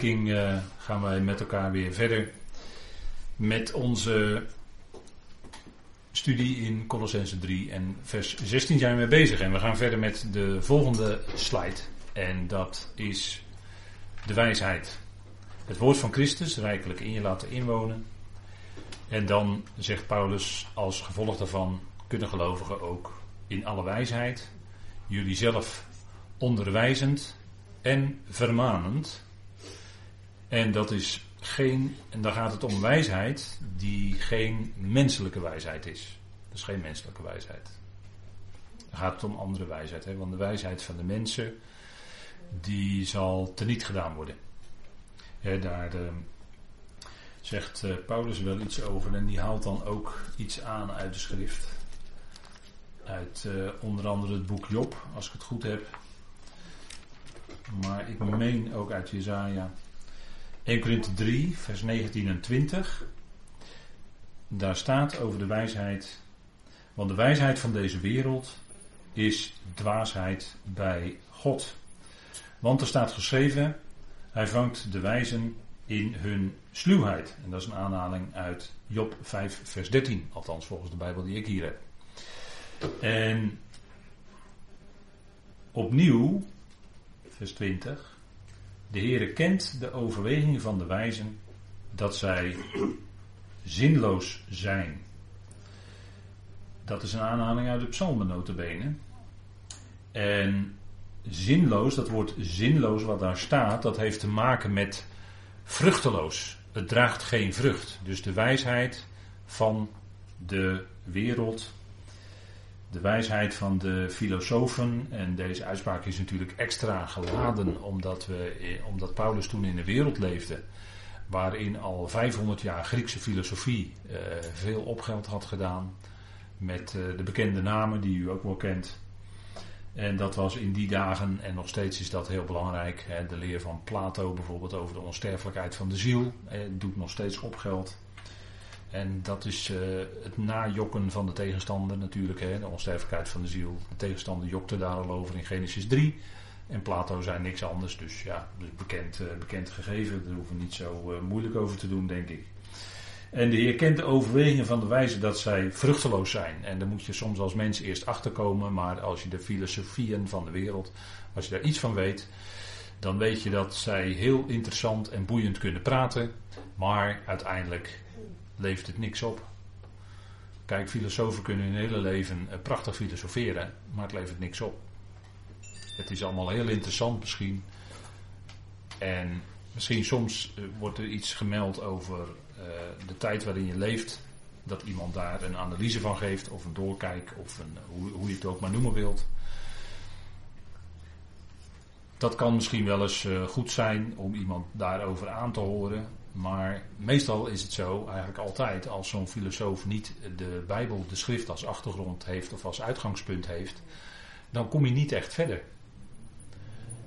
uh, gaan wij met elkaar weer verder met onze studie in Colossense 3 en vers 16 zijn we bezig. En we gaan verder met de volgende slide. En dat is de wijsheid. Het woord van Christus rijkelijk in je laten inwonen. En dan zegt Paulus als gevolg daarvan kunnen gelovigen ook in alle wijsheid jullie zelf onderwijzend en vermanend. En dat is geen, en dan gaat het om wijsheid die geen menselijke wijsheid is. Is geen menselijke wijsheid. Dan gaat het om andere wijsheid. Hè? Want de wijsheid van de mensen, die zal teniet gedaan worden. daar uh, zegt uh, Paulus wel iets over en die haalt dan ook iets aan uit de schrift. Uit uh, onder andere het boek Job, als ik het goed heb. Maar ik meen ook uit Jezaja 1 Korinthe 3, vers 19 en 20. Daar staat over de wijsheid. Want de wijsheid van deze wereld is dwaasheid bij God. Want er staat geschreven: Hij vangt de wijzen in hun sluwheid. En dat is een aanhaling uit Job 5, vers 13. Althans, volgens de Bijbel die ik hier heb. En opnieuw, vers 20. De Heere kent de overwegingen van de wijzen dat zij zinloos zijn. Dat is een aanhaling uit de psalmen notabene. En zinloos, dat woord zinloos wat daar staat, dat heeft te maken met vruchteloos. Het draagt geen vrucht. Dus de wijsheid van de wereld de wijsheid van de filosofen. En deze uitspraak is natuurlijk extra geladen omdat, we, eh, omdat Paulus toen in de wereld leefde. Waarin al 500 jaar Griekse filosofie eh, veel opgeld had gedaan. Met eh, de bekende namen die u ook wel kent. En dat was in die dagen, en nog steeds is dat heel belangrijk. Hè, de leer van Plato bijvoorbeeld over de onsterfelijkheid van de ziel. Doet nog steeds opgeld. En dat is uh, het najokken van de tegenstander natuurlijk, hè, de onsterfelijkheid van de ziel. De tegenstander jokte daar al over in Genesis 3. En Plato zei niks anders, dus ja, dus bekend, uh, bekend gegeven. Daar hoeven we niet zo uh, moeilijk over te doen, denk ik. En de Heer kent de overwegingen van de wijze dat zij vruchteloos zijn. En daar moet je soms als mens eerst achterkomen, maar als je de filosofieën van de wereld, als je daar iets van weet, dan weet je dat zij heel interessant en boeiend kunnen praten, maar uiteindelijk levert het niks op. Kijk, filosofen kunnen hun hele leven eh, prachtig filosoferen, maar het levert niks op. Het is allemaal heel interessant misschien. En misschien soms eh, wordt er iets gemeld over uh, de tijd waarin je leeft. Dat iemand daar een analyse van geeft, of een doorkijk, of een, hoe, hoe je het ook maar noemen wilt. Dat kan misschien wel eens goed zijn om iemand daarover aan te horen. Maar meestal is het zo, eigenlijk altijd, als zo'n filosoof niet de Bijbel, de schrift als achtergrond heeft of als uitgangspunt heeft, dan kom je niet echt verder.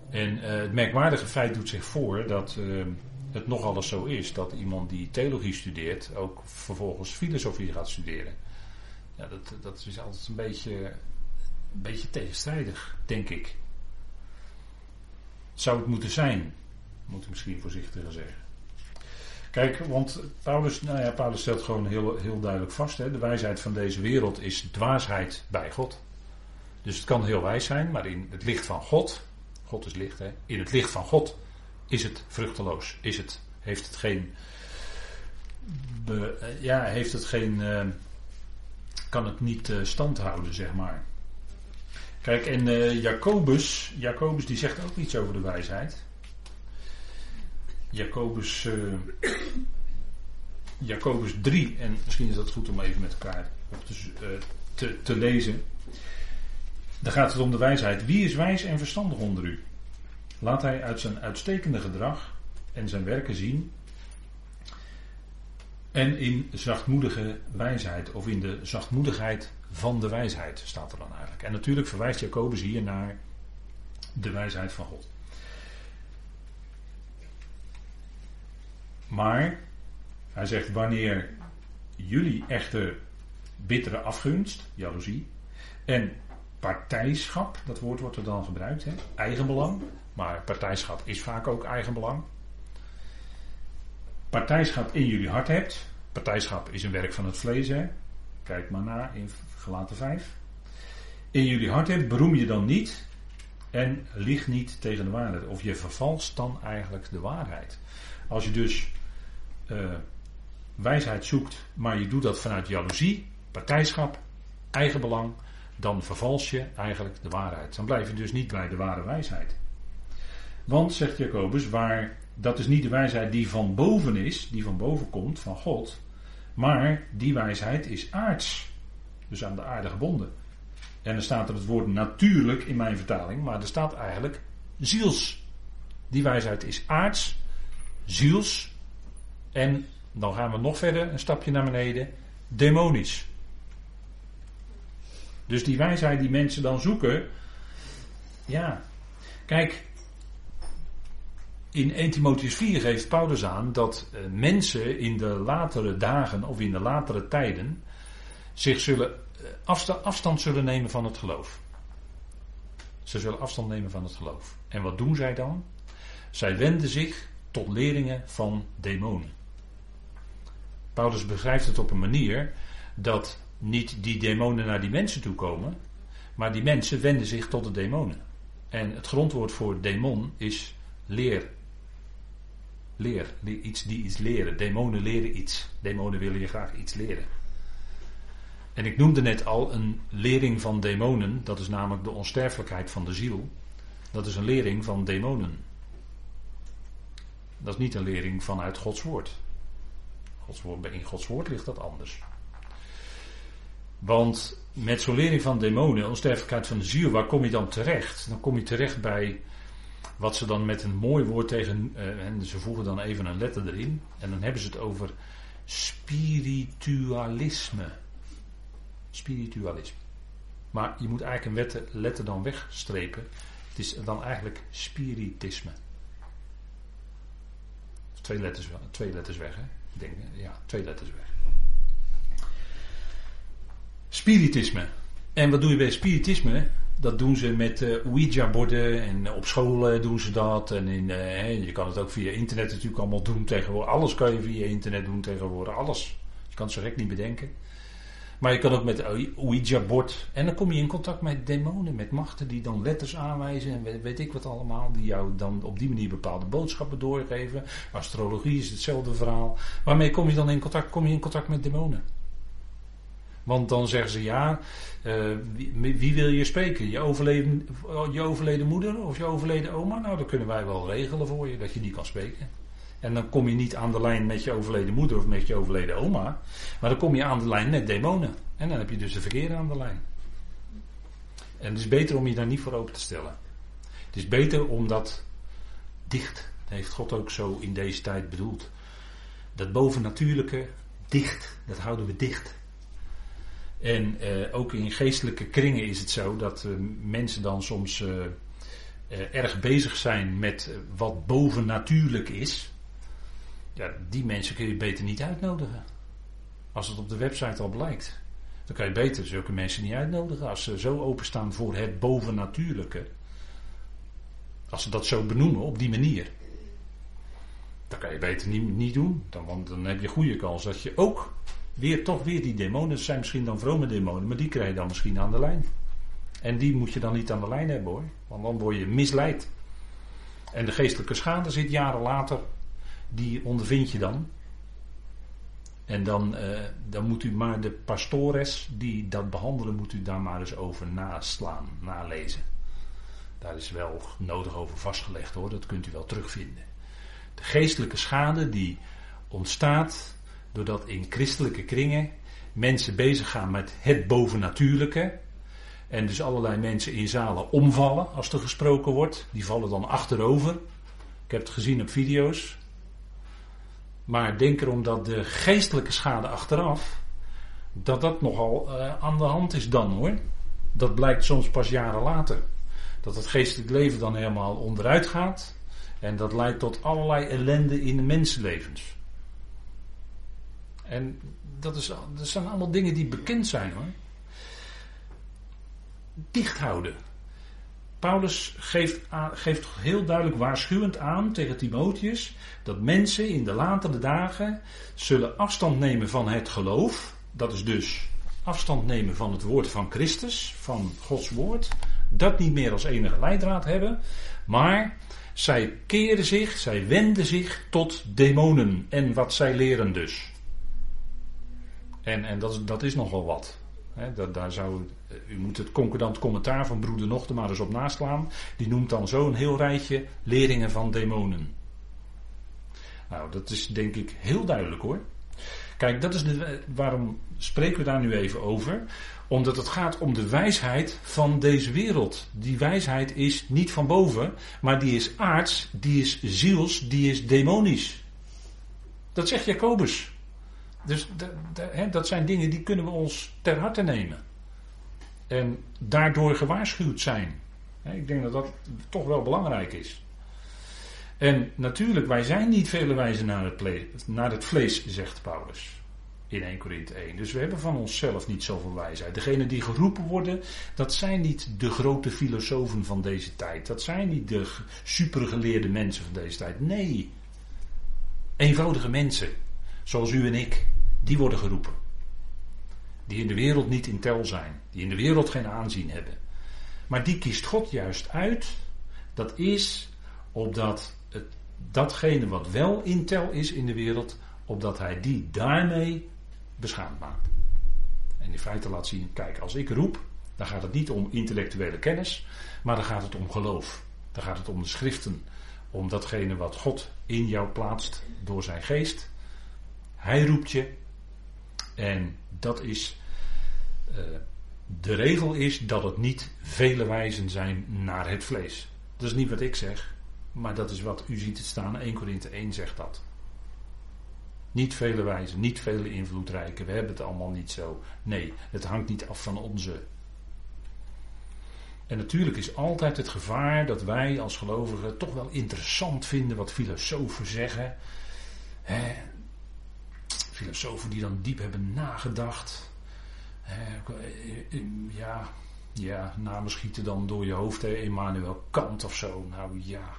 En uh, het merkwaardige feit doet zich voor dat uh, het nogal eens zo is dat iemand die theologie studeert ook vervolgens filosofie gaat studeren. Ja, dat, dat is altijd een beetje, een beetje tegenstrijdig, denk ik. Zou het moeten zijn, moet ik misschien voorzichtiger zeggen. Kijk, want Paulus, nou ja, Paulus stelt gewoon heel, heel duidelijk vast: hè, de wijsheid van deze wereld is dwaasheid bij God. Dus het kan heel wijs zijn, maar in het licht van God, God is licht, hè, in het licht van God is het vruchteloos. Is het, heeft het geen, be, ja, heeft het geen, uh, kan het niet uh, stand houden, zeg maar. Kijk, en Jacobus, Jacobus die zegt ook iets over de wijsheid. Jacobus, uh, Jacobus 3, en misschien is dat goed om even met elkaar te, uh, te, te lezen. Daar gaat het om de wijsheid. Wie is wijs en verstandig onder u? Laat hij uit zijn uitstekende gedrag en zijn werken zien. En in zachtmoedige wijsheid, of in de zachtmoedigheid van de wijsheid, staat er dan eigenlijk. En natuurlijk verwijst Jacobus hier naar de wijsheid van God. Maar hij zegt wanneer jullie echter bittere afgunst, jaloezie, en partijschap, dat woord wordt er dan gebruikt, hè, eigenbelang, maar partijschap is vaak ook eigenbelang. partijschap in jullie hart hebt. Partijschap is een werk van het vlees, hè. Kijk maar na in Gelaten 5. In jullie hart hebt, beroem je dan niet en lieg niet tegen de waarheid. Of je vervalst dan eigenlijk de waarheid. Als je dus uh, wijsheid zoekt, maar je doet dat vanuit jaloezie, partijschap, eigenbelang, dan vervals je eigenlijk de waarheid. Dan blijf je dus niet bij de ware wijsheid. Want, zegt Jacobus, waar, dat is niet de wijsheid die van boven is, die van boven komt, van God, maar die wijsheid is aards. Dus aan de aarde gebonden. En dan staat er het woord natuurlijk in mijn vertaling, maar er staat eigenlijk ziels. Die wijsheid is aards, ziels en dan gaan we nog verder, een stapje naar beneden, demonisch. Dus die wijsheid die mensen dan zoeken, ja, kijk, in 1 Timotheus 4 geeft Paulus aan dat eh, mensen in de latere dagen of in de latere tijden zich zullen eh, afstand, afstand zullen nemen van het geloof. Ze zullen afstand nemen van het geloof. En wat doen zij dan? Zij wenden zich tot leerlingen van demonen. Paulus beschrijft het op een manier dat niet die demonen naar die mensen toe komen, maar die mensen wenden zich tot de demonen. En het grondwoord voor demon is leer. Leer, iets die iets leren. Demonen leren iets. Demonen willen je graag iets leren. En ik noemde net al een lering van demonen, dat is namelijk de onsterfelijkheid van de ziel. Dat is een lering van demonen. Dat is niet een lering vanuit Gods woord. Gods in Gods woord ligt dat anders. Want met zo'n van demonen, onsterfelijkheid van de ziel, waar kom je dan terecht? Dan kom je terecht bij wat ze dan met een mooi woord tegen, uh, en ze voegen dan even een letter erin, en dan hebben ze het over spiritualisme. Spiritualisme. Maar je moet eigenlijk een letter dan wegstrepen. Het is dan eigenlijk spiritisme. Twee letters, twee letters weg, hè? Ja, twee letters weg. Spiritisme. En wat doe je bij spiritisme? Dat doen ze met uh, Ouija-borden en op scholen doen ze dat. En in, uh, je kan het ook via internet natuurlijk allemaal doen tegenwoordig. Alles kan je via internet doen tegenwoordig. Alles. Je kan het zo gek niet bedenken. Maar je kan ook met Ouija-bord. En dan kom je in contact met demonen, met machten die dan letters aanwijzen en weet, ik wat allemaal. Die jou dan op die manier bepaalde boodschappen doorgeven. Astrologie is hetzelfde verhaal. Waarmee kom je dan in contact? Kom je in contact met demonen. Want dan zeggen ze ja, wie, wie, wil je spreken? Je overleden, je overleden moeder of je overleden oma? Nou, dat kunnen wij wel regelen voor je, dat je die kan spreken. En dan kom je niet aan de lijn met je overleden moeder of met je overleden oma. Maar dan kom je aan de lijn met demonen. En dan heb je dus de verkeerde aan de lijn. En het is beter om je daar niet voor open te stellen. Het is beter om dat dicht, dat heeft God ook zo in deze tijd bedoeld. Dat bovennatuurlijke dicht, dat houden we dicht. En eh, ook in geestelijke kringen is het zo dat uh, mensen dan soms uh, erg bezig zijn met wat bovennatuurlijk is. Ja, die mensen kun je beter niet uitnodigen. Als het op de website al blijkt. Dan kan je beter zulke mensen niet uitnodigen. Als ze zo openstaan voor het bovennatuurlijke. Als ze dat zo benoemen op die manier. Dan kan je beter niet, niet doen. Dan, want dan heb je goede kans dat je ook weer toch weer die demonen. zijn misschien dan vrome demonen. Maar die krijg je dan misschien aan de lijn. En die moet je dan niet aan de lijn hebben hoor. Want dan word je misleid. En de geestelijke schade zit jaren later die ondervind je dan. En dan, uh, dan moet u maar de pastores die dat behandelen, moet u daar maar eens over naslaan, nalezen. Daar is wel nodig over vastgelegd hoor, dat kunt u wel terugvinden. De geestelijke schade die ontstaat doordat in christelijke kringen mensen bezig gaan met het bovennatuurlijke. En dus allerlei mensen in zalen omvallen als er gesproken wordt. Die vallen dan achterover. Ik heb het gezien op video's. Maar denk erom dat de geestelijke schade achteraf, dat dat nogal uh, aan de hand is dan hoor. Dat blijkt soms pas jaren later. Dat het geestelijk leven dan helemaal onderuit gaat. En dat leidt tot allerlei ellende in de mensenlevens. En dat, is, dat zijn allemaal dingen die bekend zijn hoor. Dicht houden. Paulus geeft, geeft heel duidelijk waarschuwend aan tegen Timotheus dat mensen in de latere dagen zullen afstand nemen van het geloof. Dat is dus afstand nemen van het woord van Christus, van Gods woord. Dat niet meer als enige leidraad hebben. Maar zij keren zich, zij wenden zich tot demonen en wat zij leren dus. En, en dat, dat is nogal wat. dat, daar zou, u moet het concordant commentaar van broeder Nochten maar eens op naslaan. Die noemt dan zo een heel rijtje leringen van demonen. Nou, dat is denk ik heel duidelijk hoor. Kijk, dat is de, waarom spreken we daar nu even over? Omdat het gaat om de wijsheid van deze wereld. Die wijsheid is niet van boven, maar die is aards, die is ziels, die is demonisch. Dat zegt Jacobus. Dus dat zijn dingen die kunnen we ons ter harte nemen. En daardoor gewaarschuwd zijn. ik denk dat dat toch wel belangrijk is. En natuurlijk, wij zijn niet vele wijzen naar het, naar het vlees, zegt Paulus in 1 Korinthe 1. Dus we hebben van onszelf niet zoveel wijsheid. Degenen die geroepen worden, dat zijn niet de grote filosofen van deze tijd. Dat zijn niet de supergeleerde mensen van deze tijd. Nee, eenvoudige mensen, zoals u en ik, die worden geroepen. Die in de wereld niet in tel zijn, die in de wereld geen aanzien hebben. Maar die kiest God juist uit. Dat is opdat het, datgene wat wel in tel is in de wereld, opdat hij die daarmee beschaamd maakt. En in feite laat zien, kijk, als ik roep, dan gaat het niet om intellectuele kennis, maar dan gaat het om geloof. Dan gaat het om de schriften, om datgene wat God in jou plaatst door zijn geest. Hij roept je en dat is, uh, de regel is dat het niet vele wijzen zijn naar het vlees. Dat is niet wat ik zeg, maar dat is wat u ziet het staan. 1 Korinthe 1 zegt dat. Niet vele wijzen, niet vele invloedrijke. We hebben het allemaal niet zo. Nee, het hangt niet af van onze. En natuurlijk is altijd het gevaar dat wij als gelovigen toch wel interessant vinden wat filosofen zeggen. Hè? Filosofen die dan diep hebben nagedacht. Hè? Ja, ja, namen schieten dan door je hoofd. Hè? Emmanuel Kant of zo. Nou ja,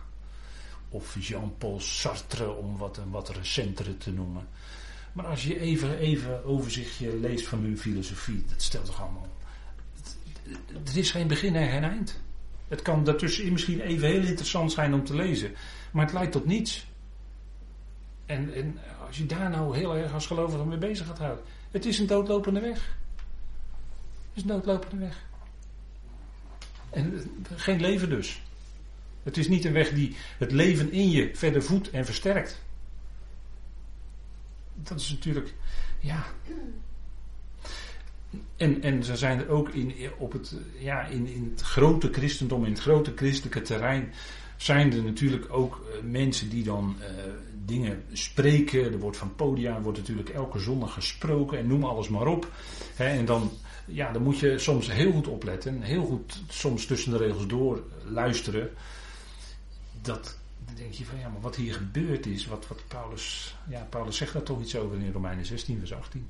of Jean-Paul Sartre, om wat, wat recentere te noemen. Maar als je even, even overzichtje leest van hun filosofie, dat stelt toch allemaal. Het is geen begin en geen eind. Het kan daartussenin misschien even heel interessant zijn om te lezen, maar het leidt tot niets. En, en als je daar nou heel erg als gelovige mee bezig gaat houden, het is een doodlopende weg. Het is een doodlopende weg. En geen leven dus. Het is niet een weg die het leven in je verder voedt en versterkt. Dat is natuurlijk, ja. En, en ze zijn er ook in, op het, ja, in, in het grote christendom, in het grote christelijke terrein, zijn er natuurlijk ook eh, mensen die dan uh, dingen spreken. Er wordt van podia wordt natuurlijk elke zondag gesproken en noem alles maar op. en dan, ja, dan moet je soms heel goed opletten, heel goed soms tussen de regels door luisteren dat dan denk je van ja, maar wat hier gebeurd is, wat, wat Paulus, ja, Paulus zegt daar toch iets over in Romeinen 16, vers 18.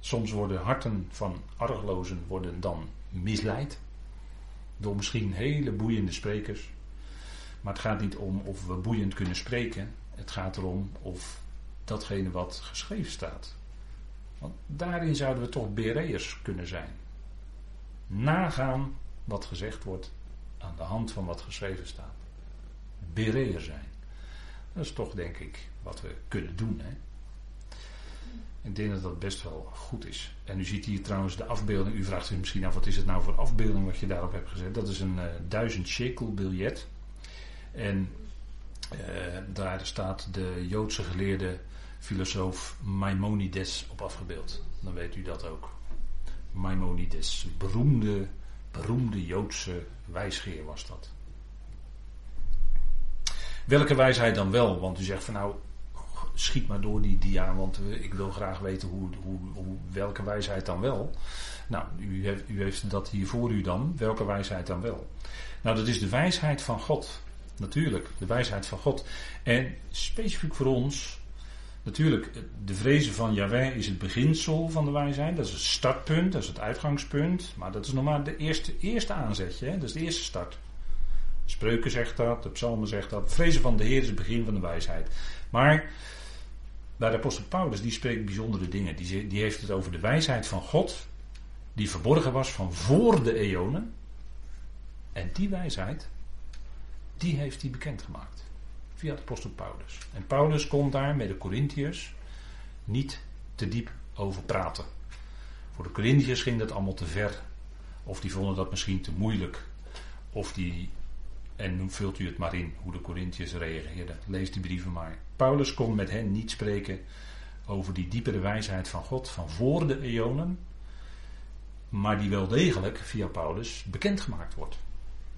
Soms worden harten van arglozen worden dan misleid door misschien hele boeiende sprekers. Maar het gaat niet om of we boeiend kunnen spreken. Het gaat erom of datgene wat geschreven staat. Want daarin zouden we toch bereërs kunnen zijn. Nagaan wat gezegd wordt aan de hand van wat geschreven staat bereer zijn. Dat is toch denk ik wat we kunnen doen. Hè? Ik denk dat dat best wel goed is. En u ziet hier trouwens de afbeelding. U vraagt zich misschien af wat is het nou voor afbeelding wat je daarop hebt gezet. Dat is een uh, duizend shekel biljet. En uh, daar staat de Joodse geleerde filosoof Maimonides op afgebeeld. Dan weet u dat ook. Maimonides, beroemde, beroemde Joodse wijsgeer was dat. Welke wijsheid dan wel? Want u zegt van nou, schiet maar door die dia, want ik wil graag weten hoe, hoe, hoe, welke wijsheid dan wel. Nou, u heeft, u heeft dat hier voor u dan. Welke wijsheid dan wel? Nou, dat is de wijsheid van God. Natuurlijk, de wijsheid van God. En specifiek voor ons, Natuurlijk, de vrezen van Yahweh is het beginsel van de wijsheid. Dat is het startpunt, dat is het uitgangspunt. Maar dat is nog maar de eerste, eerste aanzetje. Hè? Dat is de eerste start. Spreuken zegt dat, de psalmen zegt dat. Vrezen van de Heer is het begin van de wijsheid. Maar bij de apostel Paulus, die spreekt bijzondere dingen. Die, die heeft het over de wijsheid van God, die verborgen was van voor de eonen. En die wijsheid, die heeft hij bekendgemaakt. Via de apostel Paulus. En Paulus kon daar met de Corinthiërs niet te diep over praten. Voor de Corinthiërs ging dat allemaal te ver. Of die vonden dat misschien te moeilijk. Of die en nu vult u het maar in hoe de Corinthiërs reageerden. Lees die brieven maar. Paulus kon met hen niet spreken over die diepere wijsheid van God van voor de eonen. Maar die wel degelijk via Paulus bekendgemaakt wordt.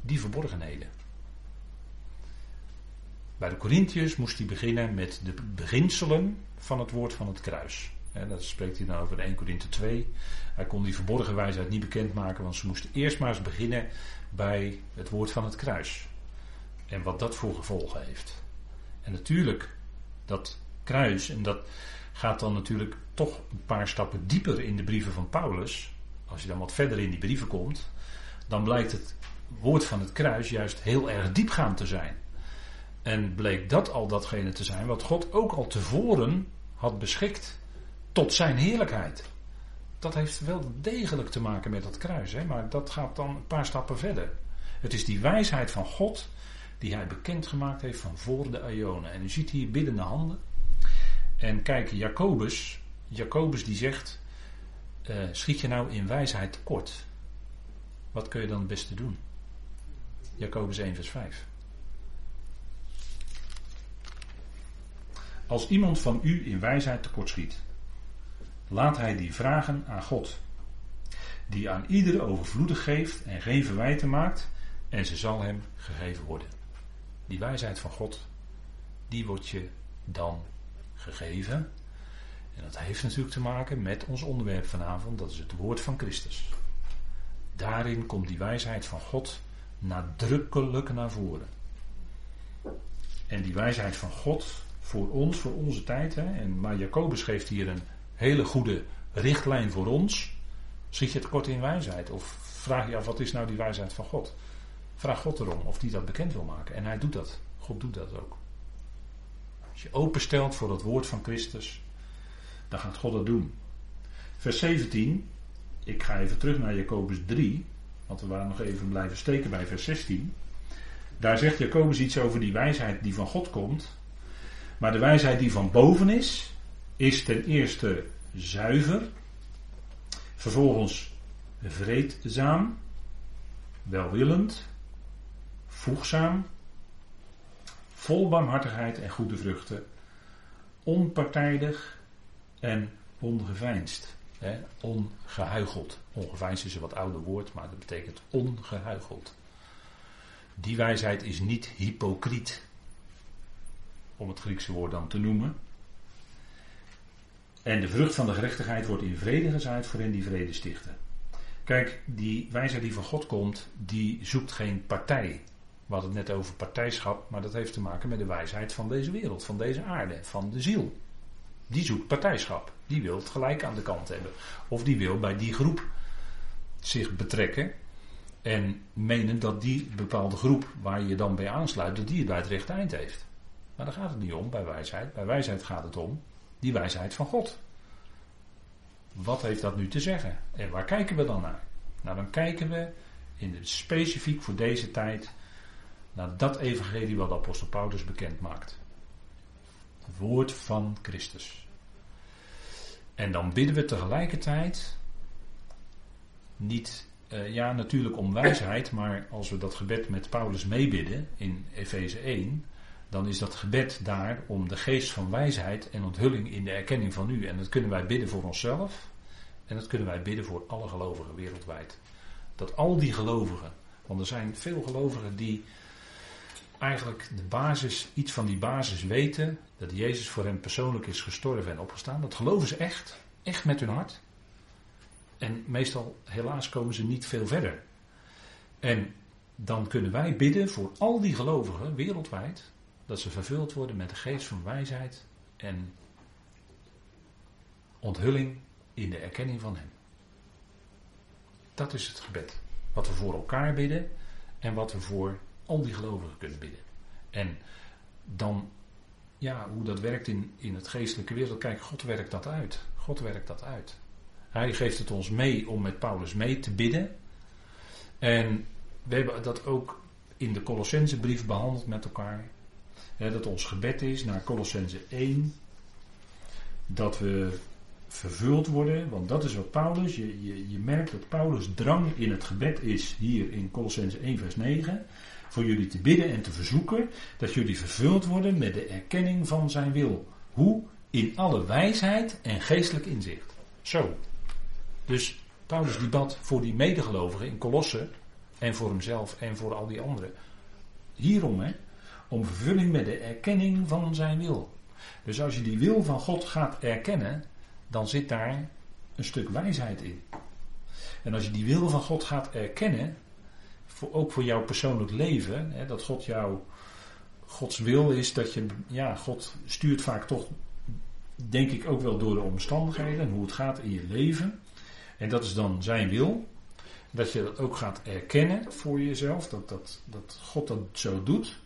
Die verborgenheden. Bij de Corinthiërs moest hij beginnen met de beginselen van het woord van het kruis. Dat spreekt hij dan over 1 Korinthe 2. Hij kon die verborgen wijsheid niet bekendmaken, want ze moesten eerst maar eens beginnen bij het woord van het kruis. En wat dat voor gevolgen heeft. En natuurlijk, dat kruis, en dat gaat dan natuurlijk toch een paar stappen dieper in de brieven van Paulus. Als je dan wat verder in die brieven komt, dan blijkt het woord van het kruis juist heel erg diepgaand te zijn. En bleek dat al datgene te zijn wat God ook al tevoren had beschikt tot zijn heerlijkheid. Dat heeft wel degelijk te maken met dat kruis, hè? maar dat gaat dan een paar stappen verder. Het is die wijsheid van God die hij bekendgemaakt heeft van voor de Ionen. En u ziet hier biddende handen. En kijk, Jacobus, Jacobus die zegt, uh, schiet je nou in wijsheid tekort? Wat kun je dan het beste doen? Jacobus 1 vers 5. Als iemand van u in wijsheid tekort schiet, laat hij die vragen aan God, die aan iedere overvloedig geeft en geen verwijten maakt, en ze zal hem gegeven worden. Die wijsheid van God, die wordt je dan gegeven. En dat heeft natuurlijk te maken met ons onderwerp vanavond, dat is het woord van Christus. Daarin komt die wijsheid van God nadrukkelijk naar voren. En die wijsheid van God voor ons, voor onze tijd. Hè, en, maar Jacobus geeft hier een hele goede richtlijn voor ons. Zit je tekort in wijsheid? Of vraag je af, wat is nou die wijsheid van God? Vraag God erom of hij dat bekend wil maken. En hij doet dat. God doet dat ook. Als je openstelt voor het woord van Christus, dan gaat God dat doen. Vers 17. Ik ga even terug naar Jacobus 3. Want we waren nog even blijven steken bij vers 16. Daar zegt Jacobus iets over die wijsheid die van God komt. Maar de wijsheid die van boven is, is ten eerste zuiver. Vervolgens vreedzaam, welwillend, voegzaam, vol barmhartigheid en goede vruchten, onpartijdig en ongeveinsd. Hè, ongehuigeld. Ongeveinsd is een wat ouder woord, maar dat betekent ongehuigeld. Die wijsheid is niet hypocriet, om het Griekse woord dan te noemen. En de vrucht van de gerechtigheid wordt in vrede gezaaid voor hen die vrede stichten. Kijk, die wijsheid die van God komt, die zoekt geen partij. We hadden het net over partijschap, maar dat heeft te maken met de wijsheid van deze wereld, van deze aarde, van de ziel. Die zoekt partijschap. Die wil het gelijk aan de kant hebben. Of die wil bij die groep zich betrekken. En menen dat die bepaalde groep waar je dan bij aansluit, dat die het bij het rechte eind heeft. Maar daar gaat het niet om bij wijsheid. Bij wijsheid gaat het om die wijsheid van God. Wat heeft dat nu te zeggen? En waar kijken we dan naar? Nou, dan kijken we in de, specifiek voor deze tijd naar dat evangelie wat apostel Paulus bekend maakt. Het woord van Christus. En dan bidden we tegelijkertijd niet, uh, ja natuurlijk om wijsheid, maar als we dat gebed met Paulus meebidden in Efeze 1, dan is dat gebed daar om de geest van wijsheid en onthulling in de erkenning van u. En dat kunnen wij bidden voor onszelf en dat kunnen wij bidden voor alle gelovigen wereldwijd. Dat al die gelovigen, want er zijn veel gelovigen die eigenlijk de basis, iets van die basis weten, dat Jezus voor hen persoonlijk is gestorven en opgestaan. Dat geloven ze echt, echt met hun hart. En meestal, helaas, komen ze niet veel verder. En dan kunnen wij bidden voor al die gelovigen wereldwijd, dat ze vervuld worden met de geest van wijsheid en onthulling in de erkenning van Hem. Dat is het gebed. Wat we voor elkaar bidden en wat we voor al die gelovigen kunnen bidden. En dan, ja, hoe dat werkt in, in het geestelijke wereld. Kijk, God werkt dat uit. God werkt dat uit. Hij geeft het ons mee om met Paulus mee te bidden. En we hebben dat ook in de Colossensebrief behandeld met elkaar. Dat ons gebed is naar Colossense 1. Dat we vervuld worden, want dat is wat Paulus, je, je, je merkt dat Paulus drang in het gebed is hier in Colossense 1 vers 9. Voor jullie te bidden en te verzoeken dat jullie vervuld worden met de erkenning van zijn wil. Hoe? In alle wijsheid en geestelijk inzicht. Zo. Dus Paulus die voor die medegelovigen in Colosse en voor hemzelf en voor al die anderen. Hierom, hè, om vervulling met de erkenning van zijn wil. Dus als je die wil van God gaat erkennen, dan zit daar een stuk wijsheid in. En als je die wil van God gaat erkennen, voor, ook voor jouw persoonlijk leven, hè, dat God jou, Gods wil is dat je, ja, God stuurt vaak toch, denk ik ook wel door de omstandigheden en hoe het gaat in je leven. En dat is dan zijn wil. Dat je dat ook gaat erkennen voor jezelf, dat, dat, dat God dat zo doet.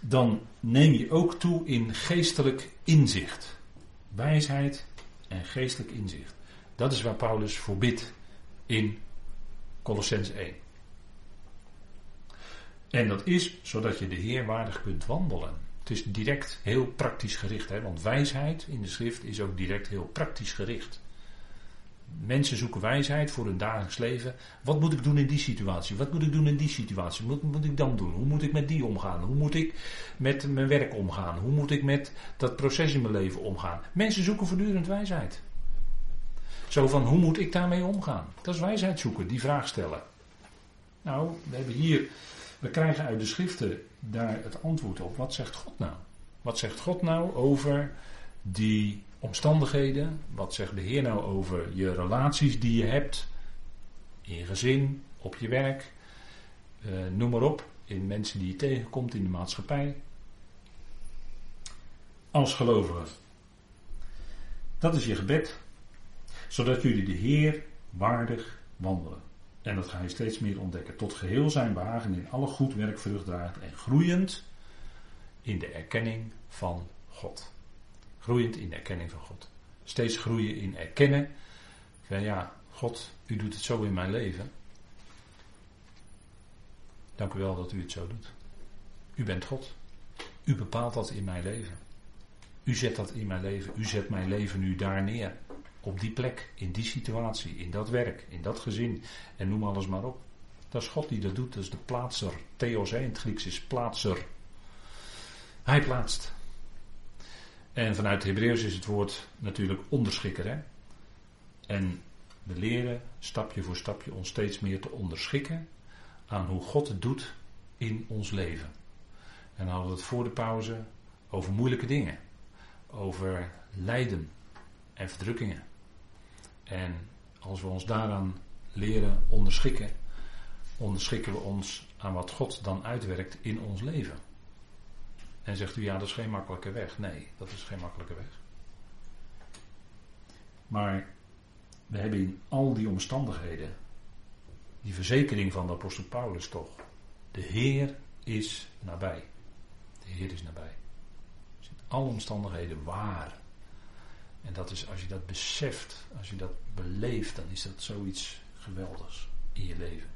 Dan neem je ook toe in geestelijk inzicht. Wijsheid en geestelijk inzicht. Dat is waar Paulus voor bidt in Colossens 1. En dat is zodat je de Heer waardig kunt wandelen. Het is direct heel praktisch gericht, hè? want wijsheid in de schrift is ook direct heel praktisch gericht. Mensen zoeken wijsheid voor hun dagelijks leven. Wat moet ik doen in die situatie? Wat moet ik doen in die situatie? Wat moet ik dan doen? Hoe moet ik met die omgaan? Hoe moet ik met mijn werk omgaan? Hoe moet ik met dat proces in mijn leven omgaan? Mensen zoeken voortdurend wijsheid. Zo van, hoe moet ik daarmee omgaan? Dat is wijsheid zoeken, die vraag stellen. Nou, we hebben hier, we krijgen uit de schriften daar het antwoord op. Wat zegt God nou? Wat zegt God nou over die omstandigheden? Wat zegt de Heer nou over je relaties die je hebt? In je gezin, op je werk, eh, noem maar op. In mensen die je tegenkomt in de maatschappij. Als gelovige. Dat is je gebed. Zodat jullie de Heer waardig wandelen. En dat ga je steeds meer ontdekken. Tot geheel zijn behagen in alle goed werk vrucht en groeiend in de erkenning van God. Groeiend in erkenning van God. Steeds groeien in erkennen. Van ja, God, u doet het zo in mijn leven. Dank u wel dat u het zo doet. U bent God. U bepaalt dat in mijn leven. U zet dat in mijn leven. U zet mijn leven nu daar neer. Op die plek, in die situatie, in dat werk, in dat gezin. En noem alles maar op. Dat is God die dat doet. Dat is de plaatser. Theos in het Grieks is plaatser. Hij plaatst. En vanuit het Hebreeuws is het woord natuurlijk onderschikker. Hè? En we leren stapje voor stapje ons steeds meer te onderschikken aan hoe God het doet in ons leven. En dan hadden we het voor de pauze over moeilijke dingen. Over lijden en verdrukkingen. En als we ons daaraan leren onderschikken, onderschikken we ons aan wat God dan uitwerkt in ons leven. En zegt u ja, dat is geen makkelijke weg. Nee, dat is geen makkelijke weg. Maar we hebben in al die omstandigheden die verzekering van de apostel Paulus toch. De Heer is nabij. De Heer is nabij. In alle omstandigheden waar. En dat is, als je dat beseft, als je dat beleeft, dan is dat zoiets geweldigs in je leven.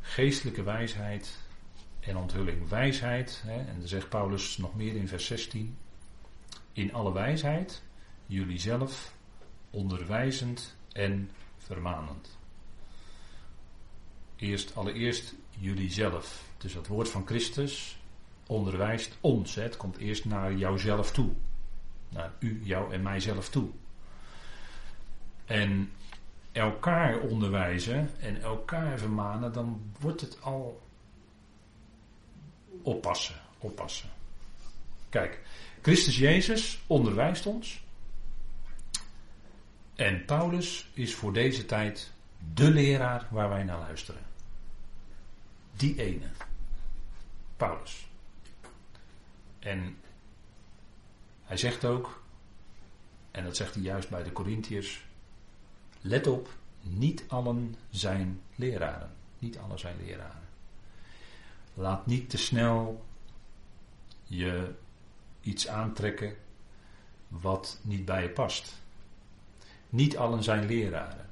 Geestelijke wijsheid en onthulling wijsheid. Hè, en dan zegt Paulus nog meer in vers 16. In alle wijsheid, jullie zelf onderwijzend en vermanend. Eerst, allereerst jullie zelf. Dus het woord van Christus onderwijst ons. Hè. Het komt eerst naar jouzelf toe. Naar u, jou en mijzelf toe. En elkaar onderwijzen en elkaar vermanen, dan wordt het al oppassen, oppassen. Kijk, Christus Jezus onderwijst ons. En Paulus is voor deze tijd de leraar waar wij naar luisteren. Die ene. Paulus. En hij zegt ook, En dat zegt hij juist bij de Corinthiërs. Let op, niet allen zijn leraren. Niet allen zijn leraren. Laat niet te snel je iets aantrekken wat niet bij je past. Niet allen zijn leraren.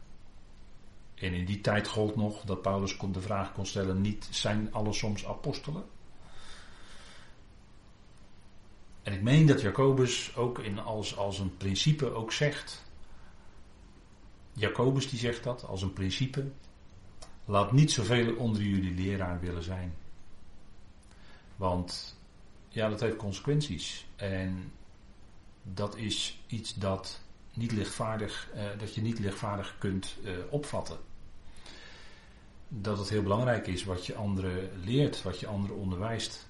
En in die tijd gold nog dat Paulus de vraag kon stellen: niet zijn alle soms apostelen? En ik meen dat Jacobus ook in als, als een principe ook zegt. Jacobus die zegt dat als een principe. Laat niet zoveel onder jullie leraar willen zijn. Want ja, dat heeft consequenties. En dat is iets dat, niet lichtvaardig, eh, dat je niet lichtvaardig kunt eh, opvatten. Dat het heel belangrijk is wat je anderen leert, wat je anderen onderwijst.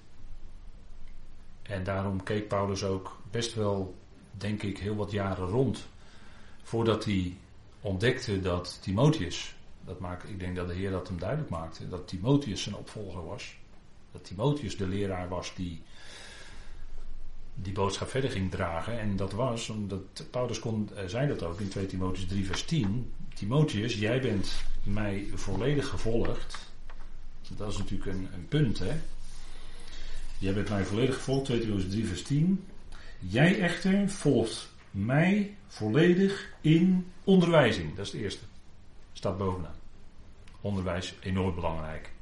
En daarom keek Paulus ook best wel, denk ik, heel wat jaren rond. Voordat hij ontdekte dat Timotheus, dat maak, ik denk dat de Heer dat hem duidelijk maakte, dat Timotheus zijn opvolger was. Dat Timotheus de leraar was die die boodschap verder ging dragen. En dat was, omdat Paulus kon, eh, zei dat ook in 2 Timotheus 3 vers 10. Timotheus, jij bent mij volledig gevolgd. Dat is natuurlijk een, een punt, hè. Jij bent mij volledig gevolgd, 2 Timotheus 3 vers 10. Jij echter volgt mij volledig in onderwijzing. Dat is het eerste. Staat bovenaan. Onderwijs enorm belangrijk.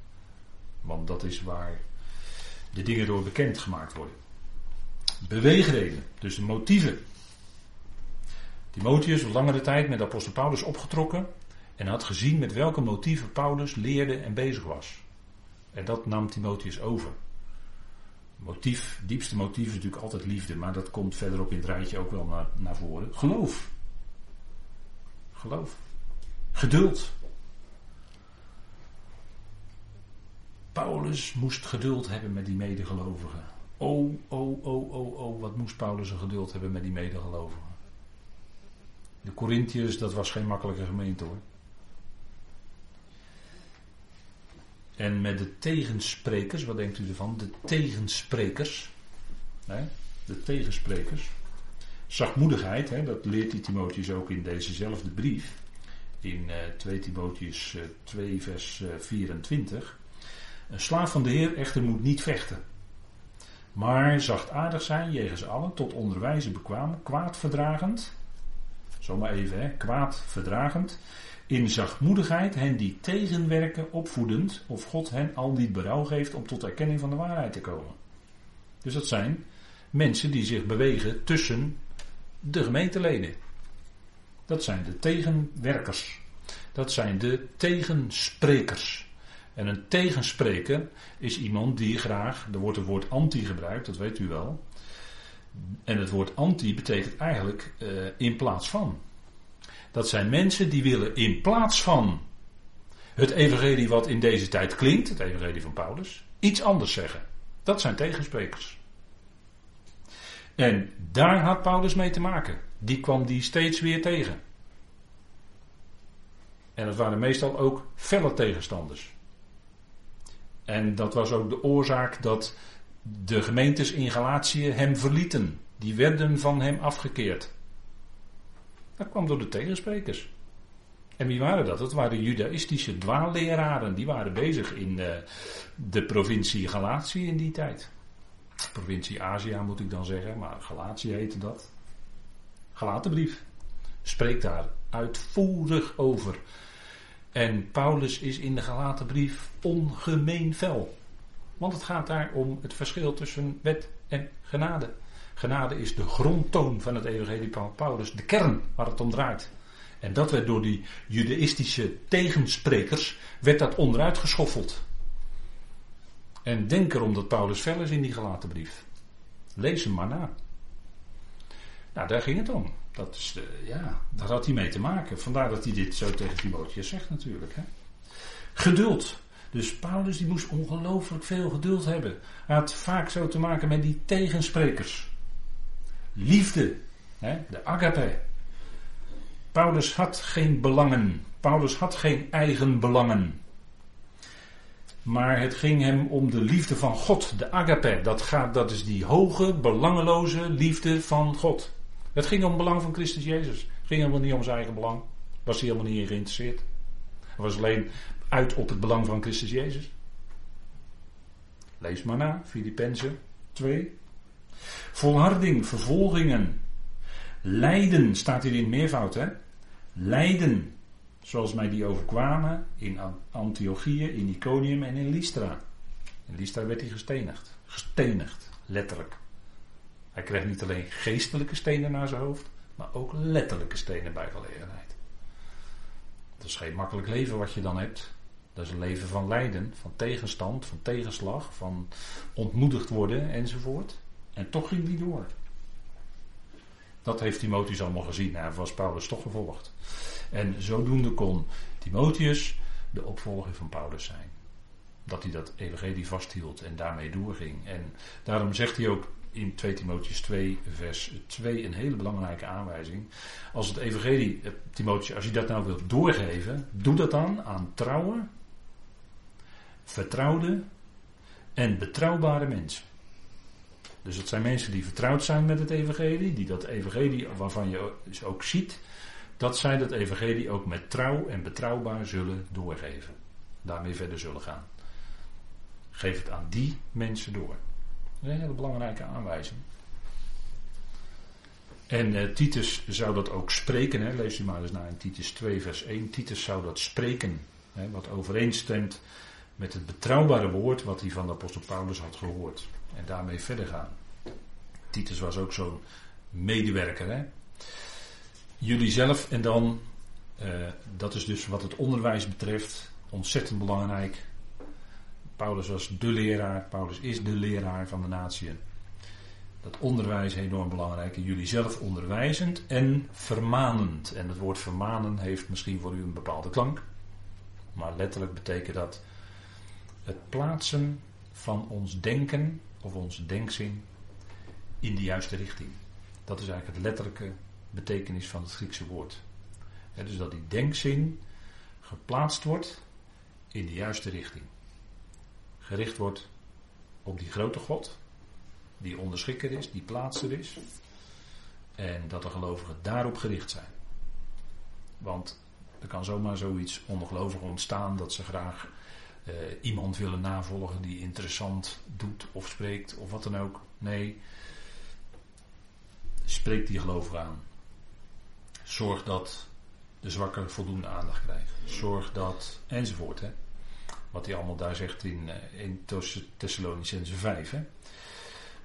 Want dat is waar de dingen door bekend gemaakt worden. Beweegreden, dus de motieven. Timotheus was langere tijd met apostel Paulus opgetrokken en had gezien met welke motieven Paulus leerde en bezig was. En dat nam Timotheus over. Motief, diepste motief is natuurlijk altijd liefde, maar dat komt verderop in het rijtje ook wel naar, naar voren. Geloof. Geloof. Geduld. Paulus moest geduld hebben met die medegelovigen. Oh, oh, oh, oh, oh, wat moest Paulus een geduld hebben met die medegelovigen. De Corinthiërs, dat was geen makkelijke gemeente hoor. En met de tegensprekers, wat denkt u ervan? De tegensprekers. Hè? De tegensprekers. Zachtmoedigheid, hè, dat leert die Timotheus ook in dezezelfde brief. In uh, 2 Timotheus uh, 2 vers uh, 24. Een slaaf van de Heer echter moet niet vechten. Maar zachtaardig zijn jegens allen, tot onderwijzen bekwaam, kwaadverdragend. Zomaar even, hè, kwaadverdragend. In zachtmoedigheid hen die tegenwerken opvoedend, of God hen al niet berouw geeft om tot erkenning van de waarheid te komen. Dus dat zijn mensen die zich bewegen tussen de gemeenteleden. Dat zijn de tegenwerkers. Dat zijn de tegensprekers. En een tegenspreker is iemand die graag, er wordt het woord anti gebruikt, dat weet u wel. En het woord anti betekent eigenlijk uh, in plaats van. Dat zijn mensen die willen in plaats van het evangelie wat in deze tijd klinkt, het evangelie van Paulus, iets anders zeggen. Dat zijn tegensprekers. En daar had Paulus mee te maken. Die kwam die steeds weer tegen. En dat waren meestal ook felle tegenstanders. En dat was ook de oorzaak dat de gemeentes in Galatië hem verlieten. Die werden van hem afgekeerd. Dat kwam door de tegensprekers. En wie waren dat? Dat waren judaïstische dwaalleraren. Die waren bezig in de, eh, de provincie Galatië in die tijd. Provincie Azië moet ik dan zeggen, maar Galatië heette dat. Galatenbrief. Spreekt daar uitvoerig over. En Paulus is in de gelaten brief ongemeen fel. Want het gaat daar om het verschil tussen wet en genade. Genade is de grondtoon van het evangelie van Paulus, de kern waar het om draait. En dat werd door die judaïstische tegensprekers, werd dat onderuit geschoffeld. En denk erom dat Paulus fel is in die gelaten brief. Lees hem maar na. Nou, daar ging het om. Dat is, uh, ja, daar had hij mee te maken. Vandaar dat hij dit zo tegen Timotheus zegt natuurlijk. Hè. Geduld. Dus Paulus die moest ongelooflijk veel geduld hebben. Hij had vaak zo te maken met die tegensprekers. Liefde. Hè, de agape. Paulus had geen belangen. Paulus had geen eigen belangen. Maar het ging hem om de liefde van God, de agape. Dat, gaat, dat is die hoge, belangeloze liefde van God. Het ging om het belang van Christus Jezus. Het ging helemaal niet om zijn eigen belang. Was hij helemaal niet in geïnteresseerd. Hij was alleen uit op het belang van Christus Jezus. Lees maar na, Filippenzen 2. Volharding, vervolgingen, lijden, staat hier in meervoud hè. Lijden, zoals mij die overkwamen in Antiochië, in Iconium en in Lystra. In Lystra werd hij gestenigd. Gestenigd, letterlijk. Hij kreeg niet alleen geestelijke stenen naar zijn hoofd, maar ook letterlijke stenen bij gelegenheid. Dat is geen makkelijk leven wat je dan hebt. Dat is een leven van lijden, van tegenstand, van tegenslag, van ontmoedigd worden enzovoort. En toch ging die door. Dat heeft Timotheus allemaal gezien. Hij was Paulus toch gevolgd. En zodoende kon Timotheus de opvolger van Paulus zijn. Dat hij dat evangelie vasthield en daarmee doorging. En daarom zegt hij ook in 2 Timotheus 2, vers 2 een hele belangrijke aanwijzing. Als het evangelie, eh, Timotheus, als je dat nou wilt doorgeven, doe dat dan aan trouwe, vertrouwde en betrouwbare mensen. Dus het zijn mensen die vertrouwd zijn met het evangelie, die dat evangelie waarvan je dus ook ziet dat zij dat evangelie ook met trouw en betrouwbaar zullen doorgeven. Daarmee verder zullen gaan. Geef het aan die mensen door. Dat is een hele belangrijke aanwijzing. En uh, Titus zou dat ook spreken, hè? lees u maar eens naar in Titus 2, vers 1. Titus zou dat spreken, hè? wat overeenstemt met het betrouwbare woord wat hij van de apostel Paulus had gehoord. En daarmee verder gaan. Titus was ook zo'n medewerker. Hè? Jullie zelf en dan, uh, dat is dus wat het onderwijs betreft, ontzettend belangrijk. Paulus was de leraar, Paulus is de leraar van de natie. Dat onderwijs enorm belangrijk. En jullie zelf onderwijzend en vermanend. En het woord vermanen heeft misschien voor u een bepaalde klank. Maar letterlijk betekent dat het plaatsen van ons denken of onze denkzin in de juiste richting. Dat is eigenlijk het letterlijke betekenis van het Griekse woord. dus dat die denkzin geplaatst wordt in de juiste richting. Gericht wordt op die grote God, die onderschikker is, die plaatser is. En dat de gelovigen daarop gericht zijn. Want er kan zomaar zoiets ongelovig ontstaan dat ze graag uh, iemand willen navolgen die interessant doet of spreekt of wat dan ook. Nee, spreek die gelovigen aan. Zorg dat de zwakker voldoende aandacht krijgt. Zorg dat, enzovoort. Hè. Wat hij allemaal daar zegt in, uh, in Thessalonicense 5. Hè.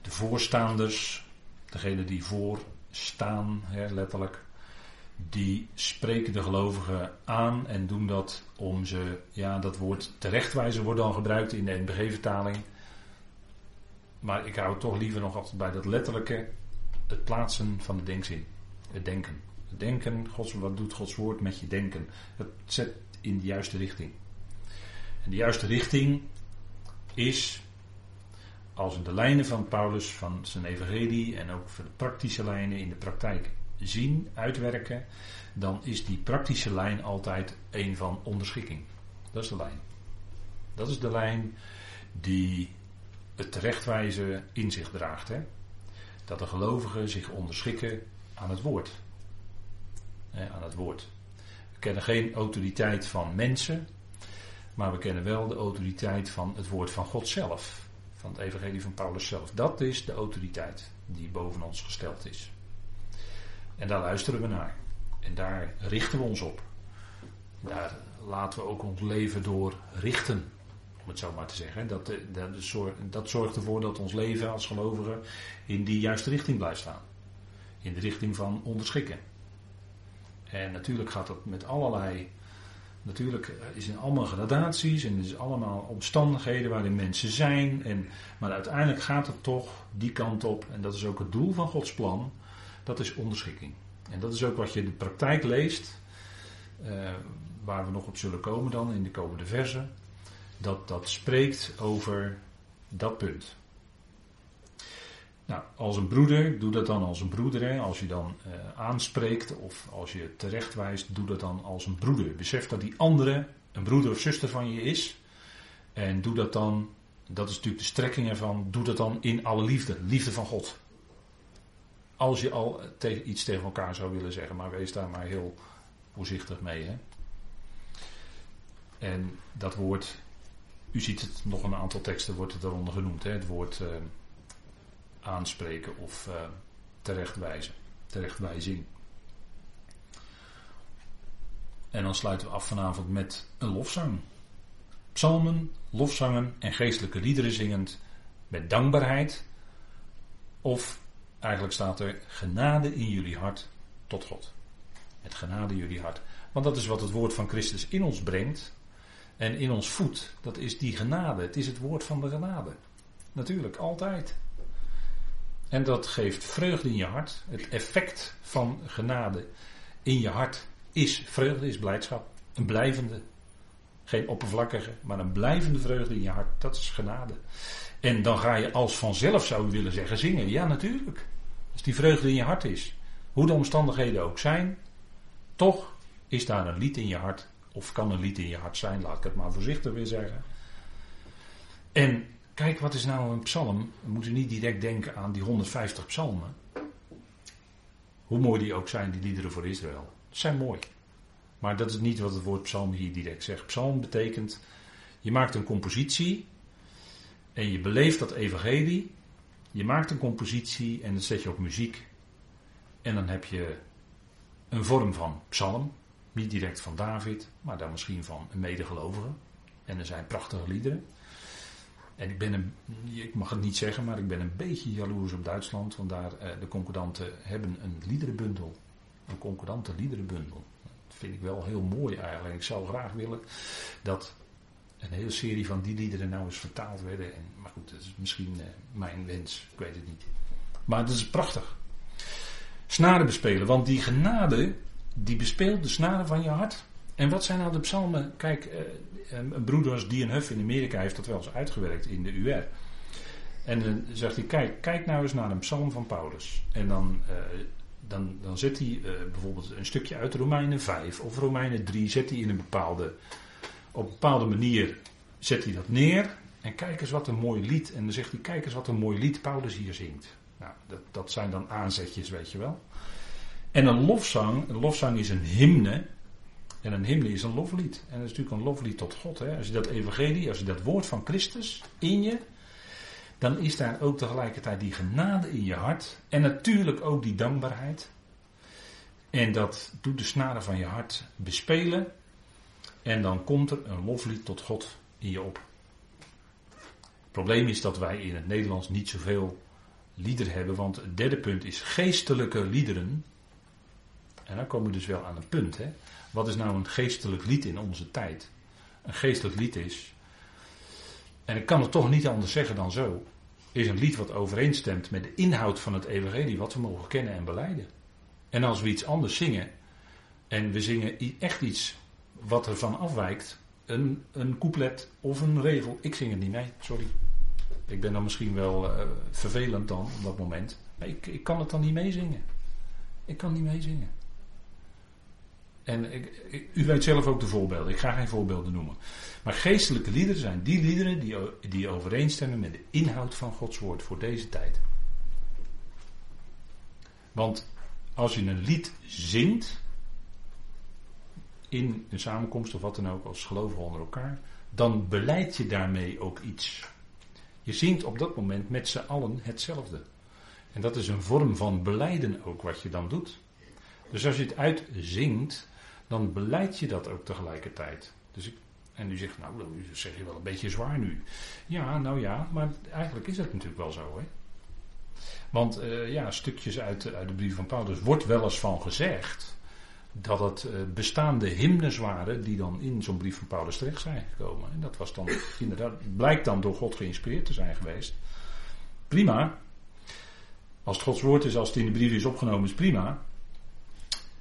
De voorstaanders, degene die voor staan, hè, letterlijk, die spreken de gelovigen aan en doen dat om ze, ja, dat woord terechtwijzen wordt dan gebruikt in de NBG-vertaling. Maar ik hou toch liever nog altijd bij dat letterlijke, het plaatsen van de denkzin. Het denken. Denken, wat doet Gods woord met je denken? Het zet in de juiste richting. En de juiste richting is, als in de lijnen van Paulus, van zijn evangelie en ook voor de praktische lijnen in de praktijk zien, uitwerken, dan is die praktische lijn altijd een van onderschikking. Dat is de lijn. Dat is de lijn die het terechtwijzen in zich draagt. Hè? Dat de gelovigen zich onderschikken aan het woord. Aan het woord. We kennen geen autoriteit van mensen, maar we kennen wel de autoriteit van het woord van God zelf. Van het evangelie van Paulus zelf. Dat is de autoriteit die boven ons gesteld is. En daar luisteren we naar. En daar richten we ons op. Daar laten we ook ons leven door richten. Om het zo maar te zeggen. Dat, dat, dat zorgt ervoor dat ons leven als gelovigen in die juiste richting blijft staan. In de richting van onderschikken. En natuurlijk gaat dat met allerlei. Natuurlijk is er allemaal gradaties en er allemaal omstandigheden waarin mensen zijn. En, maar uiteindelijk gaat het toch die kant op. En dat is ook het doel van Gods plan dat is onderschikking. En dat is ook wat je in de praktijk leest, uh, waar we nog op zullen komen dan in de komende versen. Dat dat spreekt over dat punt. Nou, als een broeder, doe dat dan als een broeder. Hè. Als je dan uh, aanspreekt of als je terecht wijst, doe dat dan als een broeder. Besef dat die andere een broeder of zuster van je is. En doe dat dan, dat is natuurlijk de strekking ervan, doe dat dan in alle liefde. Liefde van God. Als je al tegen, iets tegen elkaar zou willen zeggen, maar wees daar maar heel voorzichtig mee. Hè? En dat woord, u ziet het nog een aantal teksten, wordt het daaronder genoemd. Hè? Het woord uh, aanspreken of uh, terechtwijzen, terechtwijzing. En dan sluiten we af vanavond met een lofzang. Psalmen, lofzangen en geestelijke liederen zingend met dankbaarheid. Of eigenlijk staat er genade in jullie hart tot God. Met genade in jullie hart. Want dat is wat het woord van Christus in ons brengt en in ons voedt. Dat is die genade. Het is het woord van de genade. Natuurlijk, altijd. En dat geeft vreugde in je hart. Het effect van genade in je hart is vreugde, is blijdschap. Een blijvende. Geen oppervlakkige, maar een blijvende vreugde in je hart. Dat is genade. En dan ga je als vanzelf, zou je willen zeggen, zingen. Ja, natuurlijk. Als die vreugde in je hart is. Hoe de omstandigheden ook zijn. Toch is daar een lied in je hart. Of kan een lied in je hart zijn, laat ik het maar voorzichtig weer zeggen. En kijk, wat is nou een psalm? We moeten niet direct denken aan die 150 psalmen. Hoe mooi die ook zijn, die liederen voor Israël. Ze zijn mooi. Maar dat is niet wat het woord psalm hier direct zegt. Psalm betekent, je maakt een compositie en je beleeft dat evangelie. Je maakt een compositie en dan zet je op muziek. En dan heb je een vorm van psalm. Niet direct van David, maar dan misschien van een medegelovige. En er zijn prachtige liederen. En ik ben een, ik mag het niet zeggen, maar ik ben een beetje jaloers op Duitsland. Want daar, eh, de concordanten hebben een liederenbundel. Een concordante liederenbundel. Dat vind ik wel heel mooi eigenlijk. Ik zou graag willen dat een hele serie van die liederen nou eens vertaald werden. En, maar goed, dat is misschien uh, mijn wens. Ik weet het niet. Maar het is prachtig. Snaren bespelen. Want die genade, die bespeelt de snaren van je hart. En wat zijn nou de psalmen? Kijk, uh, een broeder als Dian Huff in Amerika heeft dat wel eens uitgewerkt in de UR. En dan zegt hij, kijk, kijk nou eens naar een psalm van Paulus. En dan, uh, dan, dan zet hij bijvoorbeeld een stukje uit Romeinen 5 of Romeinen 3, zet hij in een bepaalde op een bepaalde manier zet hij dat neer. En kijk eens wat een mooi lied. En dan zegt hij: Kijk eens wat een mooi lied Paulus hier zingt. Nou, dat, dat zijn dan aanzetjes, weet je wel. En een lofzang, een lofzang is een hymne. En een hymne is een loflied. En dat is natuurlijk een loflied tot God. Hè. Als je dat evangelie, als je dat woord van Christus in je, dan is daar ook tegelijkertijd die genade in je hart. En natuurlijk ook die dankbaarheid. En dat doet de snaren van je hart bespelen. En dan komt er een loflied tot God in je op. Het probleem is dat wij in het Nederlands niet zoveel liederen hebben, want het derde punt is geestelijke liederen. En dan komen we dus wel aan een punt. Hè? Wat is nou een geestelijk lied in onze tijd? Een geestelijk lied is, en ik kan het toch niet anders zeggen dan zo, is een lied wat overeenstemt met de inhoud van het evangelie, wat we mogen kennen en beleiden. En als we iets anders zingen, en we zingen echt iets wat ervan afwijkt, een, een couplet of een regel. Ik zing het niet mee, sorry. Ik ben dan misschien wel uh, vervelend dan op dat moment. Maar ik, ik kan het dan niet meezingen. Ik kan niet meezingen. En ik, u weet zelf ook de voorbeelden. Ik ga geen voorbeelden noemen. Maar geestelijke liederen zijn die liederen die, die overeenstemmen met de inhoud van Gods woord voor deze tijd. Want als je een lied zingt, in een samenkomst of wat dan ook als gelovigen onder elkaar, dan beleid je daarmee ook iets. Je zingt op dat moment met z'n allen hetzelfde. En dat is een vorm van beleiden ook wat je dan doet. Dus als je het uitzingt, dan beleid je dat ook tegelijkertijd. Dus ik, en u zegt, nou, dat zeg je wel een beetje zwaar nu. Ja, nou ja, maar eigenlijk is dat natuurlijk wel zo. Hè? Want uh, ja, stukjes uit, uit de brief van Paulus wordt wel eens van gezegd dat het eh, bestaande hymnes waren die dan in zo'n brief van Paulus terecht zijn gekomen. En dat was dan inderdaad, blijkt dan door God geïnspireerd te zijn geweest. Prima. Als het Gods woord is, als het in de brief is opgenomen, is prima.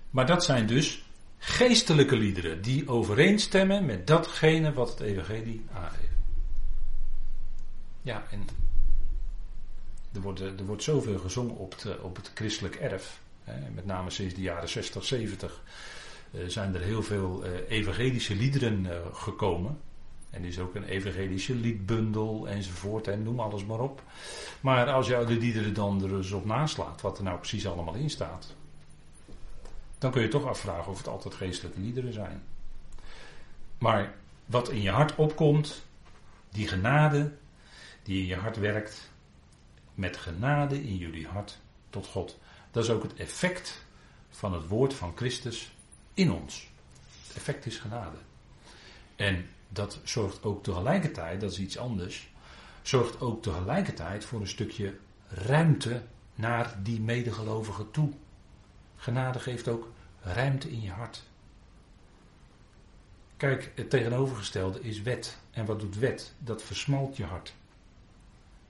Maar dat zijn dus geestelijke liederen die overeenstemmen met datgene wat het evangelie aangeeft. Ja, en er wordt, er wordt zoveel gezongen op, op het christelijk erf met name sinds de jaren 60, 70 eh, zijn er heel veel eh, evangelische liederen eh, gekomen. En is ook een evangelische liedbundel enzovoort en noem alles maar op. Maar als je de liederen dan er dus op naslaat, wat er nou precies allemaal in staat, dan kun je toch afvragen of het altijd geestelijke liederen zijn. Maar wat in je hart opkomt, die genade die in je hart werkt, met genade in jullie hart tot God. Dat is ook het effect van het woord van Christus in ons. Het effect is genade. En dat zorgt ook tegelijkertijd, dat is iets anders, zorgt ook tegelijkertijd voor een stukje ruimte naar die medegelovigen toe. Genade geeft ook ruimte in je hart. Kijk, het tegenovergestelde is wet. En wat doet wet? Dat versmalt je hart.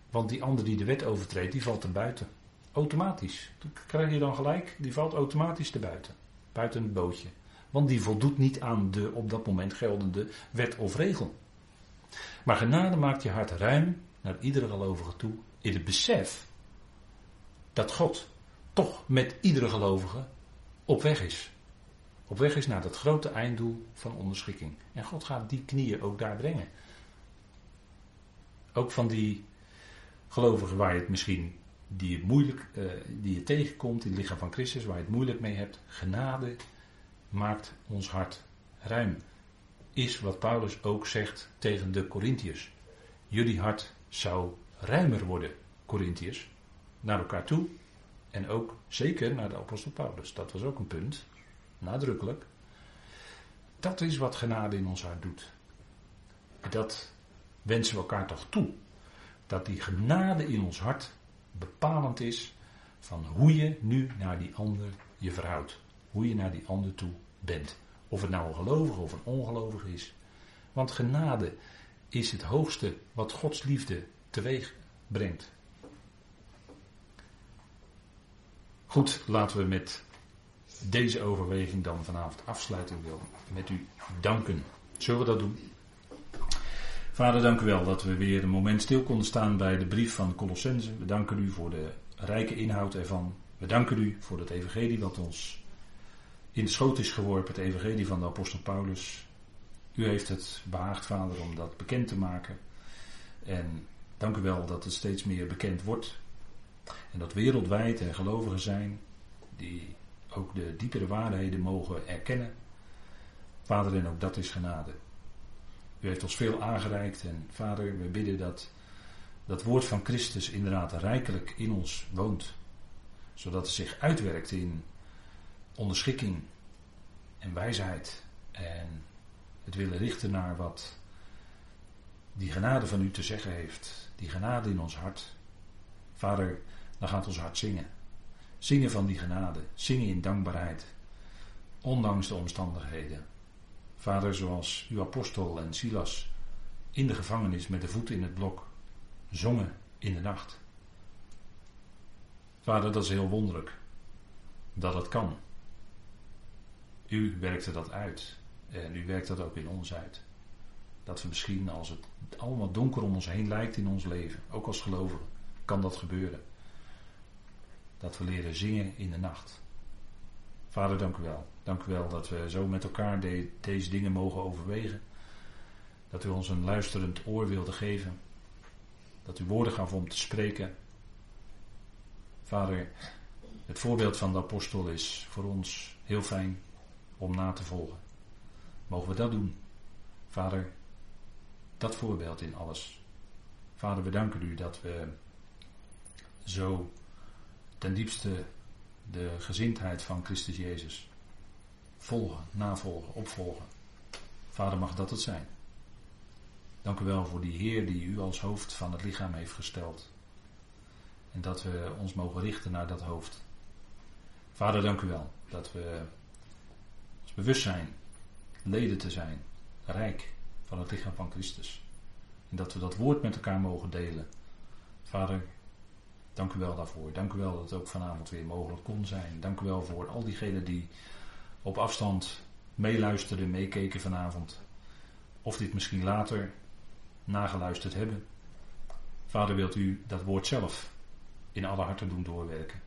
Want die ander die de wet overtreedt, die valt er buiten. Automatisch. Krijg je dan gelijk? Die valt automatisch te buiten. Buiten het bootje. Want die voldoet niet aan de op dat moment geldende wet of regel. Maar genade maakt je hart ruim naar iedere gelovige toe. In het besef dat God toch met iedere gelovige op weg is. Op weg is naar dat grote einddoel van onderschikking. En God gaat die knieën ook daar brengen. Ook van die gelovigen waar je het misschien, die je moeilijk, uh, die je tegenkomt in het lichaam van Christus, waar je het moeilijk mee hebt. Genade maakt ons hart ruim. Is wat Paulus ook zegt tegen de Corinthiërs. Jullie hart zou ruimer worden, Corinthiërs, naar elkaar toe. En ook zeker naar de apostel Paulus. Dat was ook een punt, nadrukkelijk. Dat is wat genade in ons hart doet. Dat wensen we elkaar toch toe. Dat die genade in ons hart bepalend is van hoe je nu naar die ander je verhoudt. Hoe je naar die ander toe bent. Of het nou een gelovige of een ongelovige is. Want genade is het hoogste wat Gods liefde teweeg brengt. Goed, laten we met deze overweging dan vanavond afsluiten. Ik wil met u danken. Zullen we dat doen? Vader, dank u wel dat we weer een moment stil konden staan bij de brief van Colossense. We danken u voor de rijke inhoud ervan. We danken u voor het evangelie wat ons in de schoot is geworpen, het evangelie van de apostel Paulus. U heeft het behaagd, vader, om dat bekend te maken. En dank u wel dat het steeds meer bekend wordt. En dat wereldwijd er gelovigen zijn die ook de diepere waarheden mogen erkennen. Vader, en ook dat is genade. U heeft ons veel aangereikt en Vader, we bidden dat dat woord van Christus inderdaad rijkelijk in ons woont. Zodat het zich uitwerkt in onderschikking en wijsheid en het willen richten naar wat die genade van u te zeggen heeft. Die genade in ons hart. Vader, dan gaat ons hart zingen. Zingen van die genade. Zingen in dankbaarheid. Ondanks de omstandigheden. Vader, zoals uw apostel en Silas in de gevangenis met de voeten in het blok zongen in de nacht. Vader, dat is heel wonderlijk dat het kan. U werkte dat uit en u werkt dat ook in ons uit. Dat we misschien als het allemaal donker om ons heen lijkt in ons leven, ook als gelovigen, kan dat gebeuren. Dat we leren zingen in de nacht. Vader, dank u wel. Dank u wel dat we zo met elkaar deze dingen mogen overwegen. Dat u ons een luisterend oor wilde geven. Dat u woorden gaf om te spreken. Vader, het voorbeeld van de apostel is voor ons heel fijn om na te volgen. Mogen we dat doen? Vader, dat voorbeeld in alles. Vader, we danken u dat we zo ten diepste de gezindheid van Christus Jezus volgen, navolgen, opvolgen. Vader, mag dat het zijn. Dank u wel voor die Heer die u als hoofd van het lichaam heeft gesteld. En dat we ons mogen richten naar dat hoofd. Vader, dank u wel dat we ons bewust zijn leden te zijn, rijk van het lichaam van Christus. En dat we dat woord met elkaar mogen delen. Vader, dank u wel daarvoor. Dank u wel dat het ook vanavond weer mogelijk kon zijn. Dank u wel voor al diegenen die op afstand meeluisterden, meekeken vanavond. Of dit misschien later nageluisterd hebben. Vader, wilt u dat woord zelf in alle harten doen doorwerken.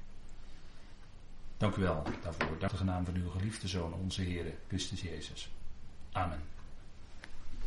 Dank u wel daarvoor. Dank de naam van uw geliefde Zoon, onze Heer, Christus Jezus. Amen.